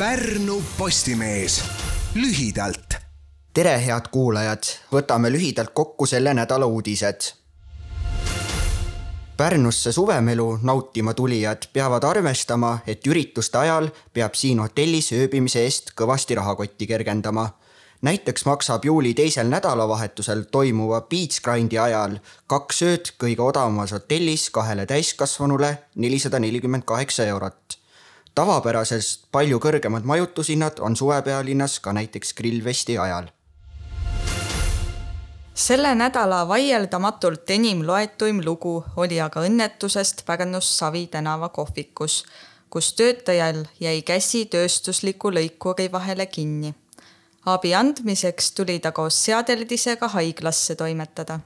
Pärnu Postimees lühidalt. tere, head kuulajad, võtame lühidalt kokku selle nädala uudised. Pärnusse suvemelu nautima tulijad peavad arvestama, et ürituste ajal peab siin hotellis ööbimise eest kõvasti rahakotti kergendama näiteks maksab juuli teisel nädalavahetusel toimuva Beach Grindi ajal kaks ööd kõige odavamas hotellis kahele täiskasvanule nelisada nelikümmend kaheksa eurot. Tavapärasest palju kõrgemad majutushinnad on suvepealinnas ka näiteks grillfesti ajal selle nädala vaieldamatult enim loetuim lugu oli aga õnnetusest Pärnus Savi tänava kohvikus, kus töötajal jäi käsi tööstusliku lõikuri vahele kinni abi andmiseks tuli ta koos seadeldisega haiglasse toimetada.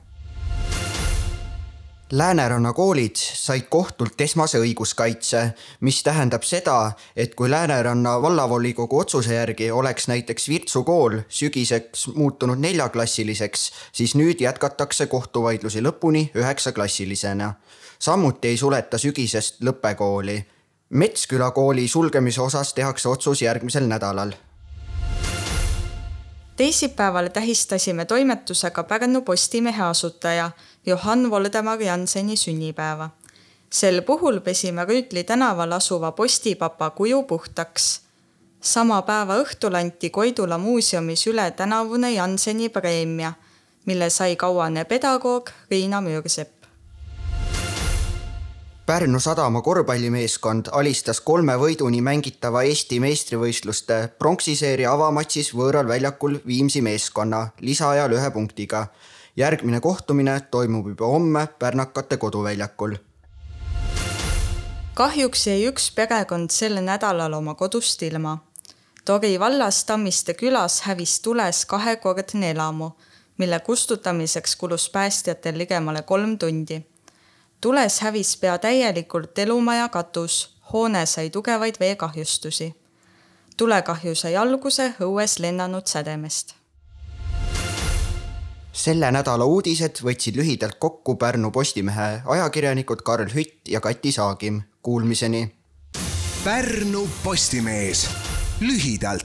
Lääneranna koolid said kohtult esmase õiguskaitse, mis tähendab seda, et kui Lääneranna vallavolikogu otsuse järgi oleks näiteks Virtsu kool sügiseks muutunud neljaklassiliseks, siis nüüd jätkatakse kohtuvaidlusi lõpuni üheksaklassilisena. samuti ei suleta sügisest lõppekooli. Metsküla kooli sulgemise osas tehakse otsus järgmisel nädalal teisipäeval tähistasime toimetusega Pärnu Postimehe asutaja Johann Voldemar Janseni sünnipäeva. sel puhul pesime Rüütli tänaval asuva postipapa kuju puhtaks. sama päeva õhtul anti Koidula muuseumis üle tänavune Janseni preemia, mille sai kauane pedagoog Riina Müürsepp. Pärnu sadama korvpallimeeskond alistas kolme võiduni mängitava Eesti meistrivõistluste pronksiseeria avamatšis võõral väljakul Viimsi meeskonna lisaajal ühe punktiga. järgmine kohtumine toimub juba homme pärnakate koduväljakul. kahjuks jäi üks perekond sel nädalal oma kodust ilma. Tori vallas Tammiste külas hävis tules kahekordne elamu, mille kustutamiseks kulus päästjatel ligemale kolm tundi tules hävis pea täielikult elumaja katus, hoone sai tugevaid veekahjustusi. tulekahju sai alguse õues lennanud sädemest. selle nädala uudised võtsid lühidalt kokku Pärnu Postimehe ajakirjanikud Karl Hütt ja Kati Saagim. Kuulmiseni. Pärnu Postimees lühidalt